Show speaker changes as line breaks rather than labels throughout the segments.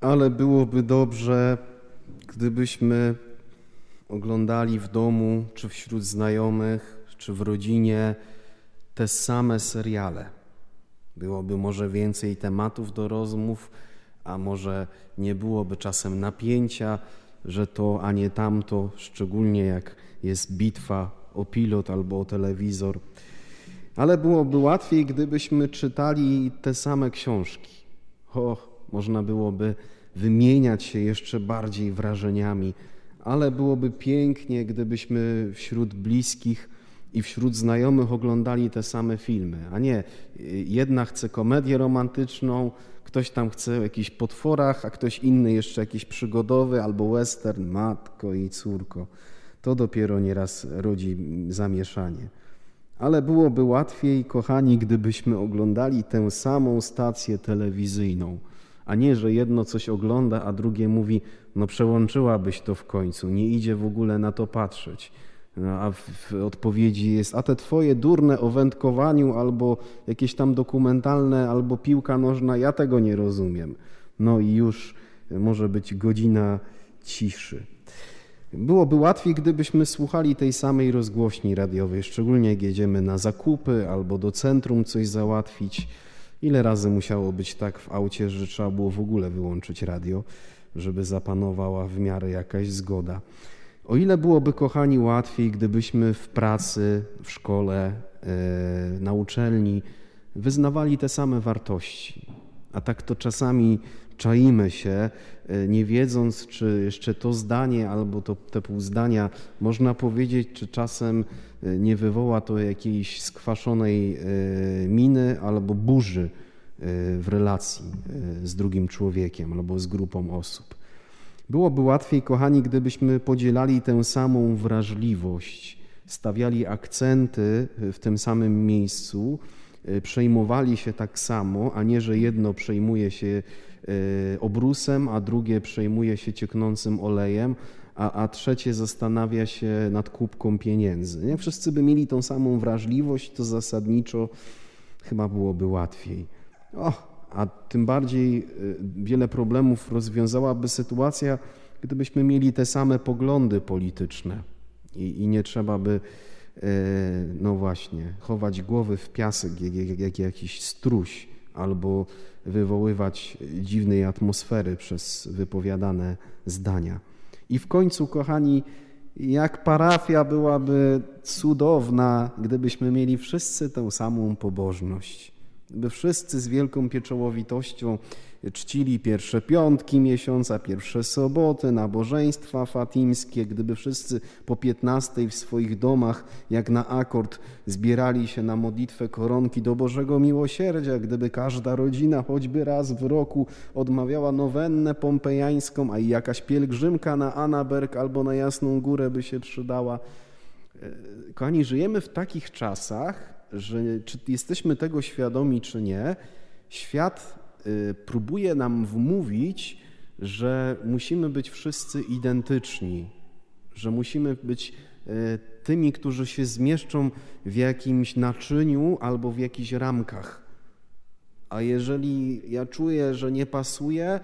ale byłoby dobrze, gdybyśmy oglądali w domu, czy wśród znajomych, czy w rodzinie te same seriale. Byłoby może więcej tematów do rozmów, a może nie byłoby czasem napięcia, że to, a nie tamto, szczególnie jak jest bitwa o pilot albo o telewizor. Ale byłoby łatwiej, gdybyśmy czytali te same książki. Można byłoby wymieniać się jeszcze bardziej wrażeniami, ale byłoby pięknie, gdybyśmy wśród bliskich i wśród znajomych oglądali te same filmy, a nie jedna chce komedię romantyczną, ktoś tam chce o jakichś potworach, a ktoś inny jeszcze jakiś przygodowy albo western, matko i córko. To dopiero nieraz rodzi zamieszanie. Ale byłoby łatwiej, kochani, gdybyśmy oglądali tę samą stację telewizyjną, a nie, że jedno coś ogląda, a drugie mówi, no przełączyłabyś to w końcu, nie idzie w ogóle na to patrzeć. No, a w, odpowiedzi jest, a te twoje durne o wędkowaniu albo jakieś tam dokumentalne, albo piłka nożna, ja tego nie rozumiem. No i już może być godzina ciszy. Byłoby łatwiej, gdybyśmy słuchali tej samej rozgłośni radiowej, szczególnie jak jedziemy na zakupy albo do centrum coś załatwić. Ile razy musiało być tak w aucie, że trzeba było w ogóle wyłączyć radio, żeby zapanowała w miarę jakaś zgoda. O ile byłoby, kochani, łatwiej, gdybyśmy w pracy, w szkole, e, na uczelni wyznawali te same wartości. A tak to czasami czaimy się, e, nie wiedząc, czy jeszcze to zdanie albo to, te pół zdania można powiedzieć, czy czasem e, nie wywoła to jakiejś skwaszonej miny albo burzy w relacji z drugim człowiekiem albo z grupą osób. Byłoby łatwiej, kochani, gdybyśmy podzielali tę samą wrażliwość, stawiali akcenty w tym samym miejscu, e, przejmowali się tak samo, a nie, że jedno przejmuje się e, obrusem, a drugie przejmuje się cieknącym olejem, a, a trzecie zastanawia się nad kubką pieniędzy. Nie? Wszyscy by mieli tą samą wrażliwość, to zasadniczo chyba byłoby łatwiej. A tym bardziej y, wiele problemów rozwiązałaby sytuacja, gdybyśmy mieli te same poglądy polityczne i, i nie trzeba by, y, no właśnie, chować głowy w piasek jak, jak, jak jakiś struś albo wywoływać dziwnej atmosfery przez wypowiadane zdania. I w końcu, kochani, jak parafia byłaby cudowna, gdybyśmy mieli wszyscy tę samą pobożność by wszyscy z wielką pieczołowitością czcili pierwsze piątki miesiąca, pierwsze soboty, nabożeństwa fatimskie, gdyby wszyscy po piętnastej w swoich domach, jak na akord, zbierali się na modlitwę koronki do Bożego Miłosierdzia, gdyby każda rodzina choćby raz w roku odmawiała nowennę pompejańską, a i jakaś pielgrzymka na Anaberg albo na Jasną Górę by się przydała. E, kochani, żyjemy w takich czasach, że czy jesteśmy tego świadomi, czy nie, świat y, próbuje nam wmówić, że musimy być wszyscy identyczni, że musimy być y, tymi, którzy się zmieszczą w jakimś naczyniu albo w jakichś ramkach. A jeżeli ja czuję, że nie pasuje,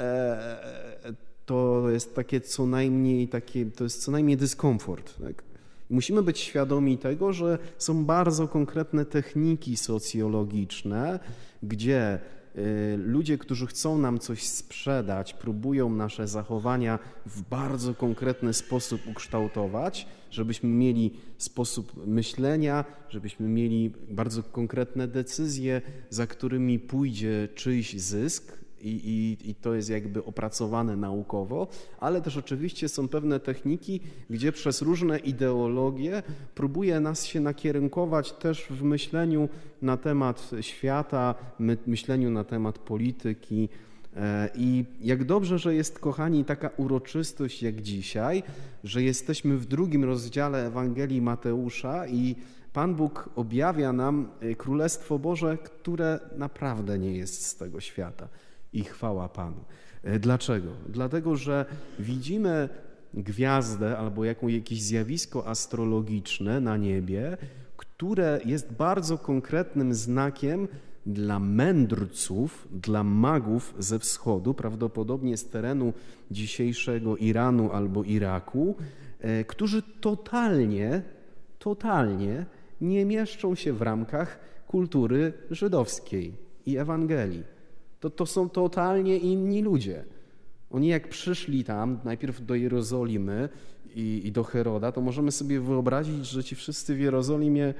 e, to jest takie co najmniej takie, to jest co najmniej dyskomfort. Tak? Musimy być świadomi tego, że są bardzo konkretne techniki socjologiczne, gdzie y, ludzie, którzy chcą nam coś sprzedać, próbują nasze zachowania w bardzo konkretny sposób ukształtować, żebyśmy mieli sposób myślenia, żebyśmy mieli bardzo konkretne decyzje, za którymi pójdzie czyjś zysk, i, i, i to jest jakby opracowane naukowo, ale też oczywiście są pewne techniki, gdzie przez różne ideologie próbuje nas się nakierunkować też w myśleniu na temat świata, my, myśleniu na temat polityki. E, I jak dobrze, że jest, kochani, taka uroczystość jak dzisiaj, że jesteśmy w drugim rozdziale Ewangelii Mateusza i Pan Bóg objawia nam e, Królestwo Boże, które naprawdę nie jest z tego świata i chwała Panu. E, dlaczego? Dlatego, że widzimy gwiazdę albo jakieś zjawisko astrologiczne na niebie, które jest bardzo konkretnym znakiem dla mędrców, dla magów ze wschodu, prawdopodobnie z terenu dzisiejszego Iranu albo Iraku, e, którzy totalnie, totalnie nie mieszczą się w ramkach kultury żydowskiej i Ewangelii. To, to są totalnie inni ludzie. Oni jak przyszli tam, najpierw do Jerozolimy i, i do Heroda, to możemy sobie wyobrazić, że ci wszyscy w Jerozolimie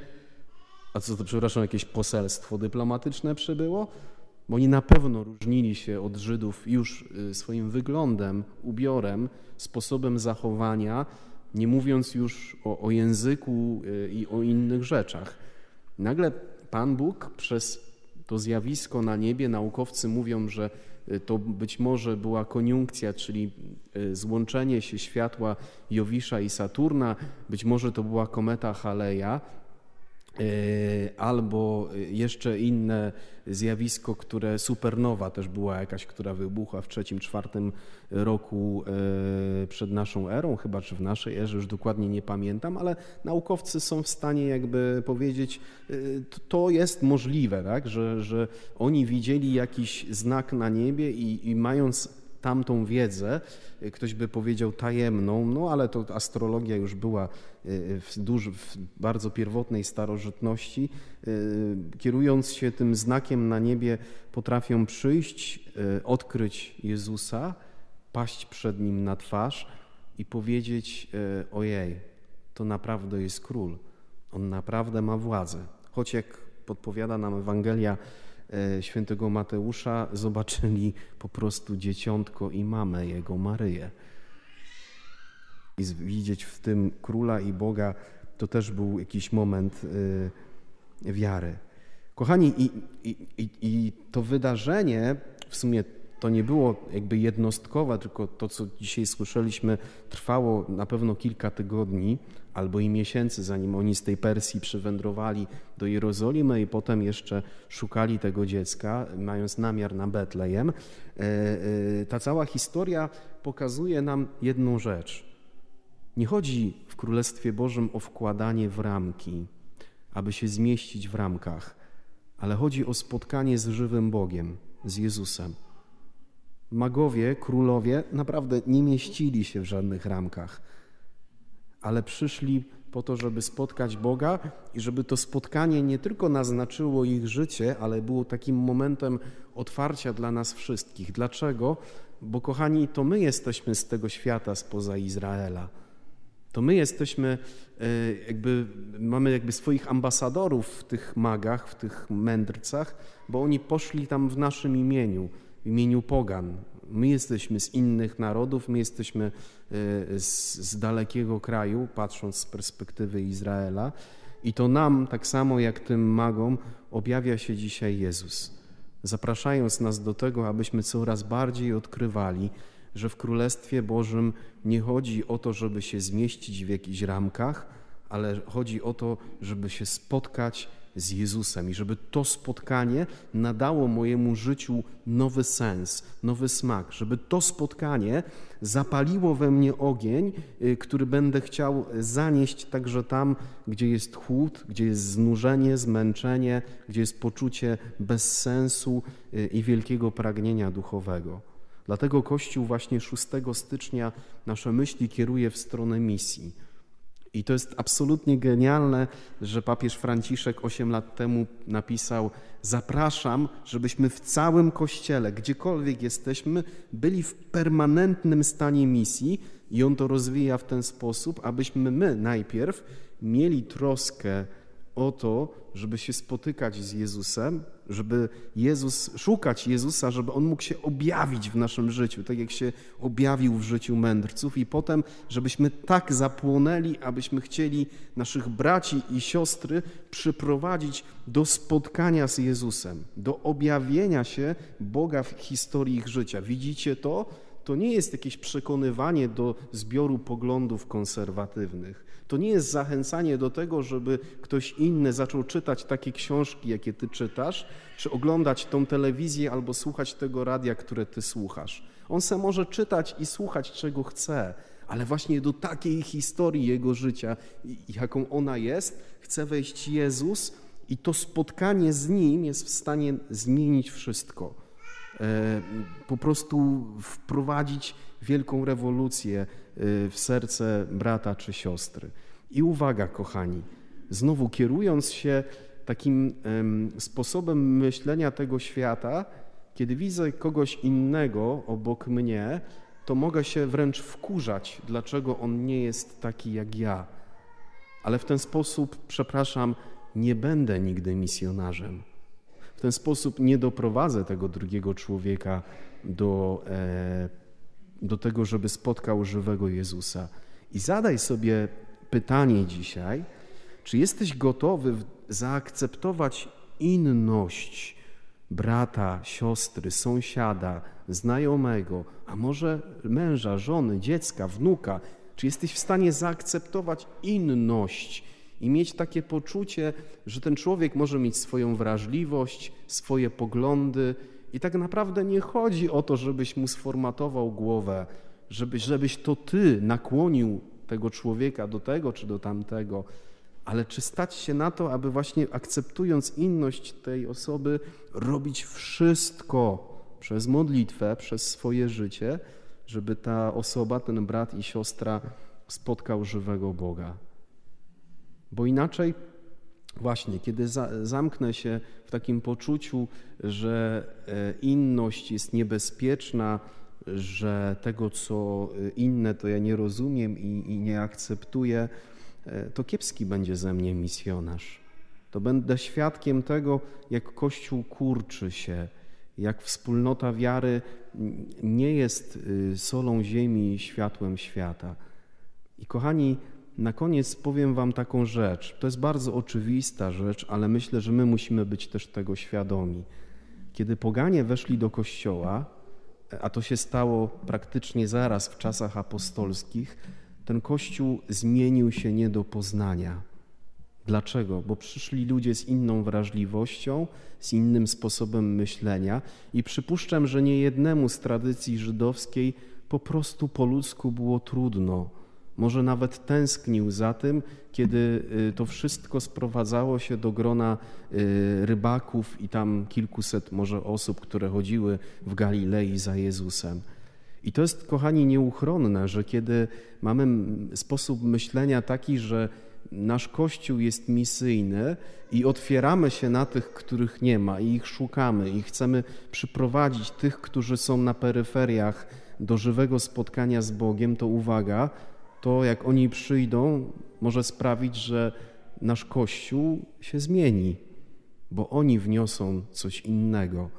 a co to, przepraszam, jakieś poselstwo dyplomatyczne przybyło? Bo oni na pewno różnili się od Żydów już y, swoim wyglądem, ubiorem, sposobem zachowania, nie mówiąc już o, o języku y, i o innych rzeczach. Nagle Pan Bóg przez to zjawisko na niebie, naukowcy mówią, że y, to być może była koniunkcja, czyli złączenie się światła Jowisza i Saturna, być może to była kometa Haleja, albo jeszcze inne zjawisko, które supernowa też była jakaś, która wybuchła w trzecim, czwartym roku e, przed naszą erą, chyba czy w naszej erze, już dokładnie nie pamiętam, ale naukowcy są w stanie jakby powiedzieć, e, to jest możliwe, tak? że, że oni widzieli jakiś znak na niebie i, i mając tamtą wiedzę, ktoś by powiedział tajemną, no ale to astrologia już była y, w, duży, w bardzo pierwotnej starożytności. Y, kierując się tym znakiem na niebie, potrafią przyjść, y, odkryć Jezusa, paść przed nim na twarz i powiedzieć: Ojej, to naprawdę jest król, on naprawdę ma władzę. Choć jak podpowiada nam Ewangelia, świętego Mateusza zobaczyli po prostu dzieciątko i mamę jego, Maryję. I widzieć w tym króla i Boga to też był jakiś moment e, wiary. Kochani, i, i, i to wydarzenie w sumie to nie było jakby jednostkowe, tylko to, co dzisiaj słyszeliśmy, trwało na pewno kilka tygodni albo i miesięcy, zanim oni z tej Persji przywędrowali do Jerozolimy i potem jeszcze szukali tego dziecka, mając namiar na Betlejem. E, e, ta cała historia pokazuje nam jedną rzecz. Nie chodzi w Królestwie Bożym o wkładanie w ramki, aby się zmieścić w ramkach, ale chodzi o spotkanie z żywym Bogiem, z Jezusem magowie, królowie naprawdę nie mieścili się w żadnych ramkach, ale przyszli po to, żeby spotkać Boga i żeby to spotkanie nie tylko naznaczyło ich życie, ale było takim momentem otwarcia dla nas wszystkich. Dlaczego? Bo kochani, to my jesteśmy z tego świata spoza Izraela. To my jesteśmy, e, jakby, mamy jakby swoich ambasadorów w tych magach, w tych mędrcach, bo oni poszli tam w naszym imieniu w imieniu pogan. My jesteśmy z innych narodów, my jesteśmy e, z, z dalekiego kraju, patrząc z perspektywy Izraela. I to nam, tak samo jak tym magom, objawia się dzisiaj Jezus, zapraszając nas do tego, abyśmy coraz bardziej odkrywali, że w Królestwie Bożym nie chodzi o to, żeby się zmieścić w jakichś ramkach, ale chodzi o to, żeby się spotkać z Jezusem i żeby to spotkanie nadało mojemu życiu nowy sens, nowy smak, żeby to spotkanie zapaliło we mnie ogień, y, który będę chciał zanieść także tam, gdzie jest chłód, gdzie jest znużenie, zmęczenie, gdzie jest poczucie bezsensu y, i wielkiego pragnienia duchowego. Dlatego Kościół właśnie 6 stycznia nasze myśli kieruje w stronę misji i to jest absolutnie genialne, że papież Franciszek 8 lat temu napisał: Zapraszam, żebyśmy w całym kościele, gdziekolwiek jesteśmy, byli w permanentnym stanie misji. I on to rozwija w ten sposób, abyśmy my najpierw mieli troskę o to, żeby się spotykać z Jezusem, żeby Jezus, szukać Jezusa, żeby On mógł się objawić w naszym życiu, tak jak się objawił w życiu mędrców i potem, żebyśmy tak zapłonęli, abyśmy chcieli naszych braci i siostry przyprowadzić do spotkania z Jezusem, do objawienia się Boga w historii ich życia. Widzicie to? To nie jest jakieś przekonywanie do zbioru poglądów konserwatywnych to nie jest zachęcanie do tego, żeby ktoś inny zaczął czytać takie książki, jakie ty czytasz, czy oglądać tą telewizję albo słuchać tego radia, które ty słuchasz. On se może czytać i słuchać, czego chce, ale właśnie do takiej historii jego życia, jaką ona jest, chce wejść Jezus I to spotkanie z Nim jest w stanie zmienić wszystko. E, po prostu wprowadzić wielką rewolucję e, w serce brata czy siostry. I uwaga, kochani, znowu kierując się takim sposobem myślenia tego świata, kiedy widzę kogoś innego obok mnie, to mogę się wręcz wkurzać, dlaczego on nie jest taki jak ja. Ale w ten sposób, przepraszam, nie będę nigdy misjonarzem. W ten sposób nie doprowadzę tego drugiego człowieka do, e, do tego, żeby spotkał żywego Jezusa. I zadaj sobie pytanie dzisiaj, czy jesteś gotowy zaakceptować inność brata, siostry, sąsiada, znajomego, a może męża, żony, dziecka, wnuka? Czy jesteś w stanie zaakceptować inność i mieć takie poczucie, że ten człowiek może mieć swoją wrażliwość, swoje poglądy i tak naprawdę nie chodzi o to, żebyś mu sformatował głowę, żebyś, żebyś to ty nakłonił tego człowieka do tego czy do tamtego, ale czy stać się na to, aby właśnie akceptując inność tej osoby, robić wszystko przez modlitwę, przez swoje życie, żeby ta osoba, ten brat i siostra spotkał żywego Boga. Bo inaczej, właśnie, kiedy za, zamknę się w takim poczuciu, że e, inność jest niebezpieczna, że tego, co e, inne, to ja nie rozumiem i, i nie akceptuję, e, to kiepski będzie ze mnie misjonarz. To będę świadkiem tego, jak Kościół kurczy się, jak wspólnota wiary nie jest y, solą ziemi i światłem świata. I kochani, na koniec powiem Wam taką rzecz. To jest bardzo oczywista rzecz, ale myślę, że my musimy być też tego świadomi. Kiedy poganie weszli do kościoła, a to się stało praktycznie zaraz w czasach apostolskich, ten kościół zmienił się nie do poznania. Dlaczego? Bo przyszli ludzie z inną wrażliwością, z innym sposobem myślenia i przypuszczam, że nie jednemu z tradycji żydowskiej po prostu po ludzku było trudno może nawet tęsknił za tym, kiedy y, to wszystko sprowadzało się do grona y, rybaków i tam kilkuset może osób, które chodziły w Galilei za Jezusem. I to jest, kochani, nieuchronne, że kiedy mamy sposób myślenia taki, że nasz Kościół jest misyjny i otwieramy się na tych, których nie ma i ich szukamy i chcemy przyprowadzić tych, którzy są na peryferiach do żywego spotkania z Bogiem, to uwaga, to jak oni przyjdą, może sprawić, że nasz Kościół się zmieni, bo oni wniosą coś innego.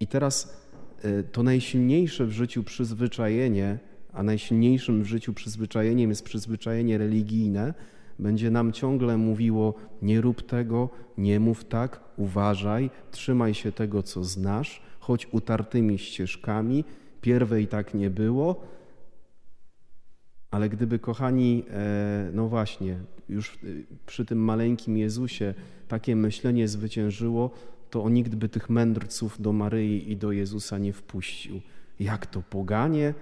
I teraz e, to najsilniejsze w życiu przyzwyczajenie, a najsilniejszym w życiu przyzwyczajeniem jest przyzwyczajenie religijne, będzie nam ciągle mówiło: nie rób tego, nie mów tak, uważaj, trzymaj się tego, co znasz, chodź utartymi ścieżkami, pierwej tak nie było, ale gdyby, kochani, e, no właśnie, już przy tym maleńkim Jezusie takie myślenie zwyciężyło, to nikt by tych mędrców do Maryi i do Jezusa nie wpuścił. Jak to poganie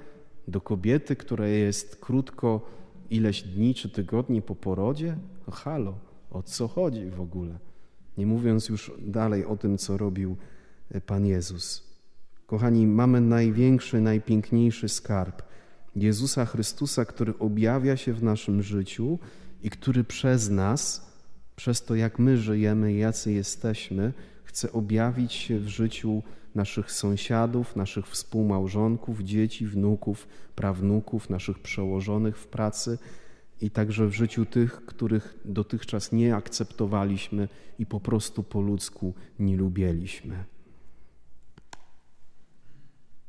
do kobiety, która jest krótko ileś dni czy tygodni po porodzie? No halo, o co chodzi w ogóle? Nie mówiąc już dalej o tym, co robił e, Pan Jezus. Kochani, mamy największy, najpiękniejszy skarb – Jezusa Chrystusa, który objawia się w naszym życiu i który przez nas, przez to jak my żyjemy, jacy jesteśmy, chce objawić się w życiu naszych sąsiadów, naszych współmałżonków, dzieci, wnuków, prawnuków, naszych przełożonych w pracy i także w życiu tych, których dotychczas nie akceptowaliśmy i po prostu po ludzku nie lubiliśmy.